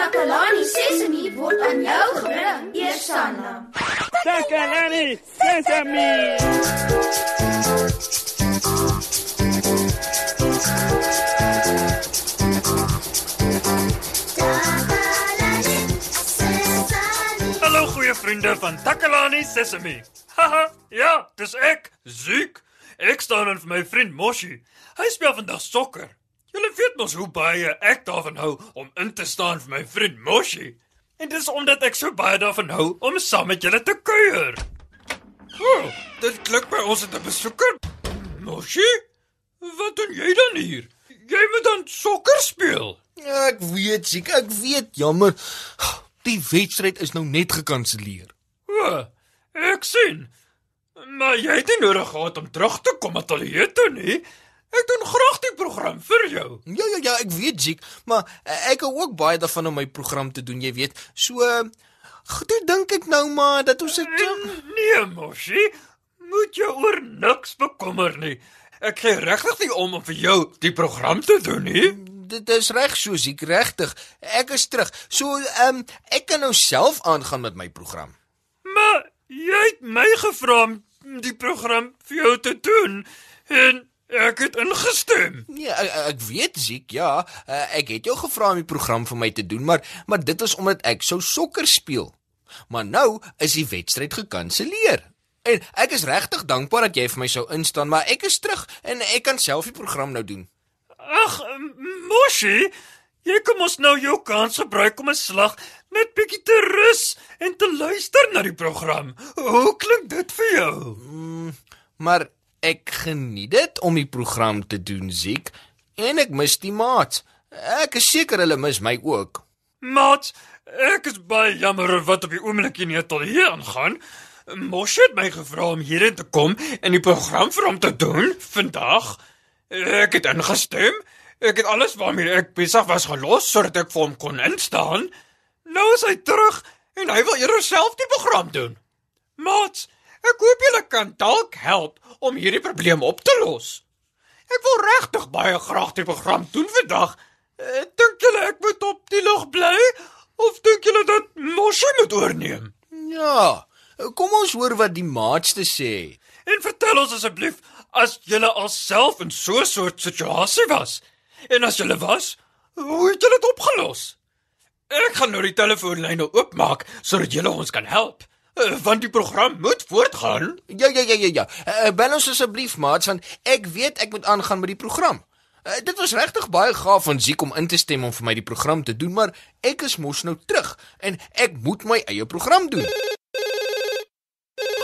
Takalani Sesemi word aan jou gebring, Eersanna. Takalani Sesame. Hallo goeie vriende van Takalani Sesame. Haha, ja, dis ek, Ziek. Ek staan in vir my vriend Moshi. Hy speel vandag sokker. Julle weet mos hoe baie ek daarvan hou om in te staan vir my vriend Moshi. En dis omdat ek so baie daarvan hou om saam met julle te kuier. Oh, dit klink by ons het 'n besoeker. Moshi? Wat doen jy dan hier? Jy moet dan sokker speel. Ja, ek weet, Ziek, ek weet, jammer. Die wedstryd is nou net gekanselleer. O, ek sien. Maar jy het nie nodig gehad om terug te kom ateljee toe nie. Ek doen graag program vir jou. Ja ja ja, ek weet Ziek, maar eh, ek hou ook baie daarvan om my program te doen, jy weet. So uh, toe dink ek nou maar dat ons dit En nee, Moshi, moet jou oor niks bekommer nie. Ek gee regtig nie om om vir jou die program te doen nie. dit is reg so Ziek, regtig. Ek is terug. So ehm um, ek kan nou self aangaan met my program. Maar jy het my gevra om die program vir jou te doen en ek het ingestem. Ja, ek, ek weet Ziek, ja. Uh, ek het jou gevra om die program vir my te doen, maar maar dit is omdat ek sou sokker speel. Maar nou is die wedstryd gekanselleer. En ek is regtig dankbaar dat jy vir my sou instaan, maar ek is terug en ek kan self die program nou doen. Ag, Moshi, jy kom ons nou jou kans gebruik om 'n slag net bietjie te rus en te luister na die program. Hoe klink dit vir jou? Maar ek geniet dit om die program te doen, Ziek, en ek mis die maats. Ek is seker hulle mis my ook. Maat, ek is baie jammer oor wat op die oomblik in die ateljee aangaan. Moshi het my gevra om hierheen te kom en die program vir hom te doen vandag. Ek het ingestem. Ek het alles waarmee ek besig was gelos sodat ek vir hom kon instaan. Nou is hy terug en hy wil eers self die program doen. Maat, ek hoop julle kan dalk help om hierdie probleem op te los. Ek wil regtig baie graag die program doen vandag. Eh, Dink julle ek moet op die lug bly of dink julle dat Moshi moet oorneem? Ja, kom ons hoor wat die maats te sê. En vertel ons asseblief as julle alself in so 'n soort situasie was. En as julle was, hoe het julle dit opgelos? Ek gaan nou die telefoonlyne oopmaak sodat julle ons kan help. Eh, Want die program moet voortgaan. Ja ja ja ja ja. Uh, bel ons asseblief maats want ek weet ek moet aangaan met die program. Uh, dit was regtig baie gaaf van Ziek om in te stem om vir my die program te doen, maar ek is mos nou terug en ek moet my eie program doen.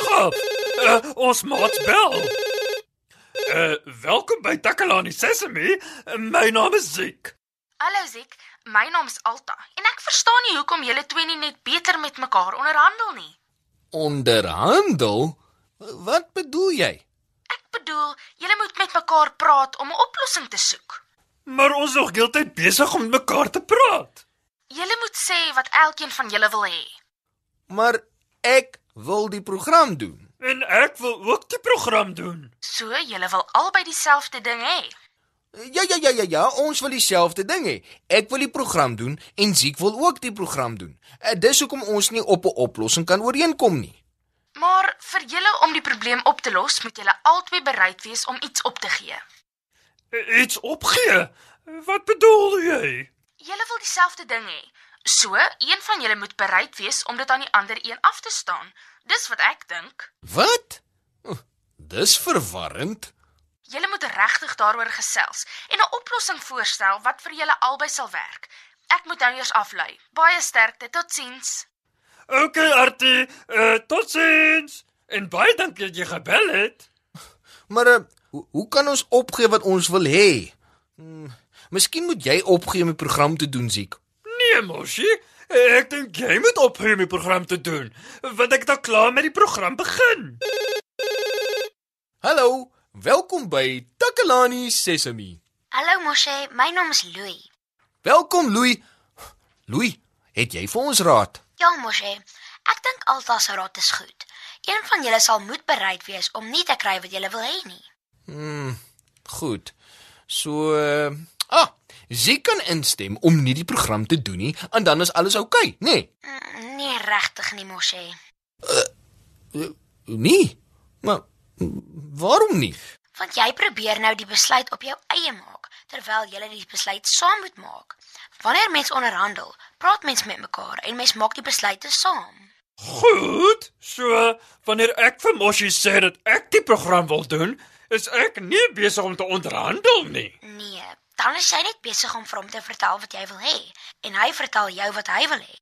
Gaaf. Uh, ons maats bel. Uh, welkom by Takalani Sesame. Uh, my naam is Ziek. Hallo Ziek, my naam is Alta en ek verstaan nie hoekom julle twee nie net beter met mekaar onderhandel nie. Onderhandel? Wat bedoel jy? Ek bedoel, julle moet met mekaar praat om 'n oplossing te soek. Maar ons is nog heeltyd besig om met mekaar te praat. Julle moet sê wat elkeen van julle wil hê. Maar ek wil die program doen. En ek wil ook die program doen. So julle wil albei dieselfde ding hê. Ja ja ja ja ja, ons wil dieselfde ding hê. Ek wil die program doen en Ziek wil ook die program doen. Uh, dis hoekom ons nie op 'n oplossing kan ooreenkom nie. Maar vir julle om die probleem op te los, moet julle albei bereid wees om iets op te gee. I- Iets opgee. Wat bedoel jy? Julle wil dieselfde ding hê. So, een van julle moet bereid wees om dit aan die ander een af te staan. Dis wat ek dink. Wat? Dis verwarrend. Julle moet regtig daaroor gesels en 'n oplossing voorstel wat vir julle albei sal werk. Ek moet nou eers aflei. Baie sterkte. Totsiens. OK, Artie. Uh, totsiens. En baie dankie dat jy gebel het. Maar uh, hoe, hoe kan ons opgee wat ons wil hê? Hmm, miskien moet jy opgee om die program te doen, Ziek. Nee, Moshi. Ek dink jy moet ophou om die program te doen, want ek het al klaar met die program begin. Hallo, welkom by Takalani Sesame. Hallo Moshe, my naam is Louis. Welkom Louis. Louis, het jy vir ons raad? Ja Moshe, ek dink Alta se raad is goed. Een van julle sal moet bereid wees om nie te kry wat julle wil hê nie. Hmm, goed. So uh, Ah, Ziek kan instem om nie die program te doen nie en dan is alles oukei, okay, nê? Nee. Mm, Nee, regtig nie, Moshe. Nee. Maar waarom nie? Want jy probeer nou die besluit op jou eie maak terwyl jy die besluit saam moet maak. Wanneer mens onderhandel, praat mens met mekaar en mens maak die besluite saam. Goed. So, wanneer ek vir Moshi sê dat ek die program wil doen, is ek nie besig om te onderhandel nie. Nee, dan is jy net besig om vir hom te vertel wat jy wil hê en hy vertel jou wat hy wil hê.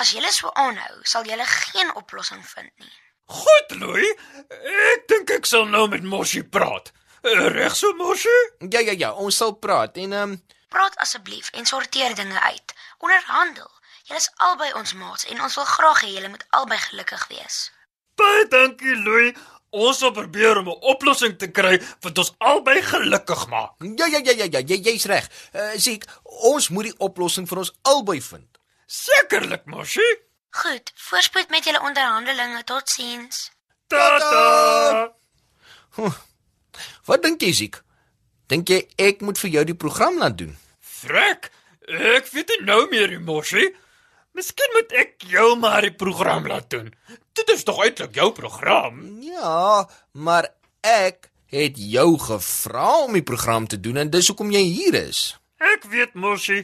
As jy so aanhou, sal jy geen oplossing vind nie. Goed, Louis. Ek dink ek sal nou met Moshi praat. Eh, Reg so, Moshi? Ja ja ja, ons sal praat en ehm um, Praat asseblief en sorteer dinge uit. Onderhandel. Julle is albei ons maats en ons wil graag hê julle moet albei gelukkig wees. Baie dankie, Louis. Ons sal probeer om 'n oplossing te kry wat ons albei gelukkig maak. ja ja ja ja ja, jy jy's reg. Uh, Ziek, ons moet die oplossing vir ons albei vind. Sekerlik, Moshi. Goed, voorspoed met julle onderhandelinge. Totsiens. Tata. Wat dink jy, Ziek? Dink jy ek moet vir jou die program laat doen? Frek. Ek weet nie nou meer, Moshi. Miskien moet ek jou maar die program laat doen. Dit is tog eintlik jou program. Ja, maar ek het jou gevra om die program te doen en dis hoekom jy hier is. Ek weet, Moshi.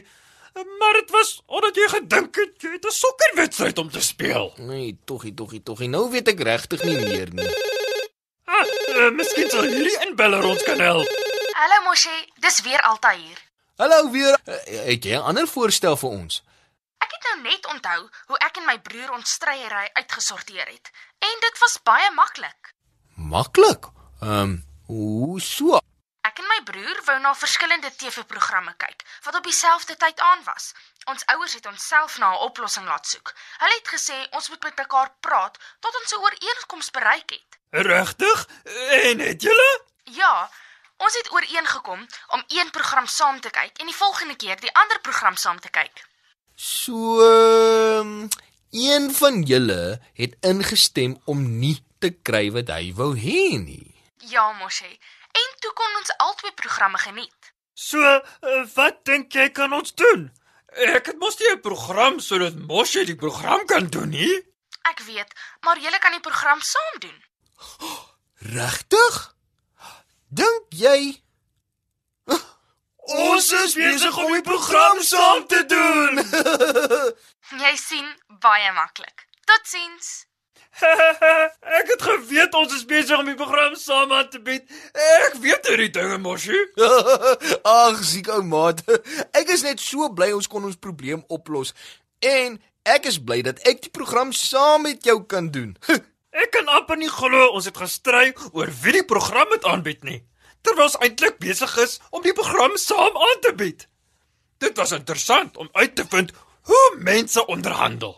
Maar dit was omdat jy gedink het jy het 'n sokkerwedstryd om te speel. Nee, toggie, toggie, toggie. Nou weet ek regtig nie meer nie. Ah, uh, miskien sal hierdie inbeller ons kan help. Hallo Moshe, dis weer Altair. Hallo weer. Uh, het jy 'n ander voorstel vir ons? Ek het nou net onthou hoe ek en my broer ons stryery uitgesorteer het. En dit was baie maklik. Maklik. Ehm, um, hoe so? Broer wou na verskillende TV-programme kyk wat op dieselfde tyd aan was. Ons ouers het ons self na 'n oplossing laat soek. Hulle het gesê ons moet met mekaar praat tot ons 'n ooreenkoms bereik het. Regtig? En het julle? Ja, ons het ooreengekom om een program saam te kyk en die volgende keer die ander program saam te kyk. So, um, een van julle het ingestem om nie te kry wat hy wou hê nie. Ja, Moshe. En toe kon ons albei programme geniet. So, uh, wat dink jy kan ons doen? Ek het mos nie 'n program sodat Moshi die program kan doen nie. Ek weet, maar julle kan die program saam doen. Regtig? Dink jy Ons is besig om die program saam te doen. Jy sien, baie maklik. Totsiens. ek het geweet ons is besig om die program saam aan te bied. Ek weet hierdie dinge, Moshi. Ag, siek ou maat. Ek is net so bly ons kon ons probleem oplos. En ek is bly dat ek die program saam met jou kan doen. Ek kan amper nie glo ons het gestry oor wie die program moet aanbied nie, terwyl ons eintlik besig is om die program saam aan te bied. Dit was interessant om uit te vind hoe mense onderhandel.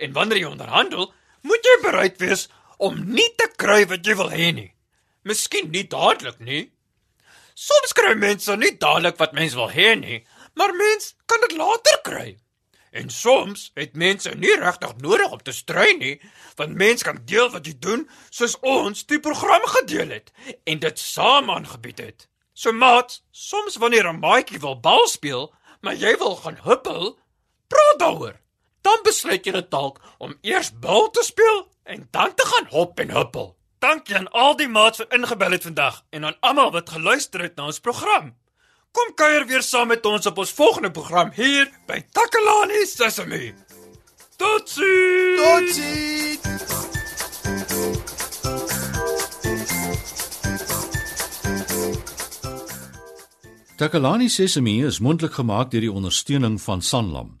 En wanneer jy onderhandel, moet jy bereid wees om nie te kry wat jy wil hê nie. Miskien nie dadelik nie. Soms kry mense nie dadelik wat mens wil hê nie, maar mens kan dit later kry. En soms het mense nie regtig nodig om te stry nie, want mens kan deel wat jy doen soos ons die program gedeel het en dit saam aangebied het. So maat, soms wanneer 'n maatjie wil bal speel, maar jy wil gaan huppel, praat daaroor. Dan besluit jy dalk om eers bal te speel en dan te gaan hop en huppel. Dankie aan al die maats wat ingebel het vandag en aan almal wat geluister het na ons program. Kom kuier weer saam met ons op ons volgende program hier by Takalani Sesame. Totsiens. Totsiens. Takalani Sesemi is mondelik gemaak deur die ondersteuning van Sanlam.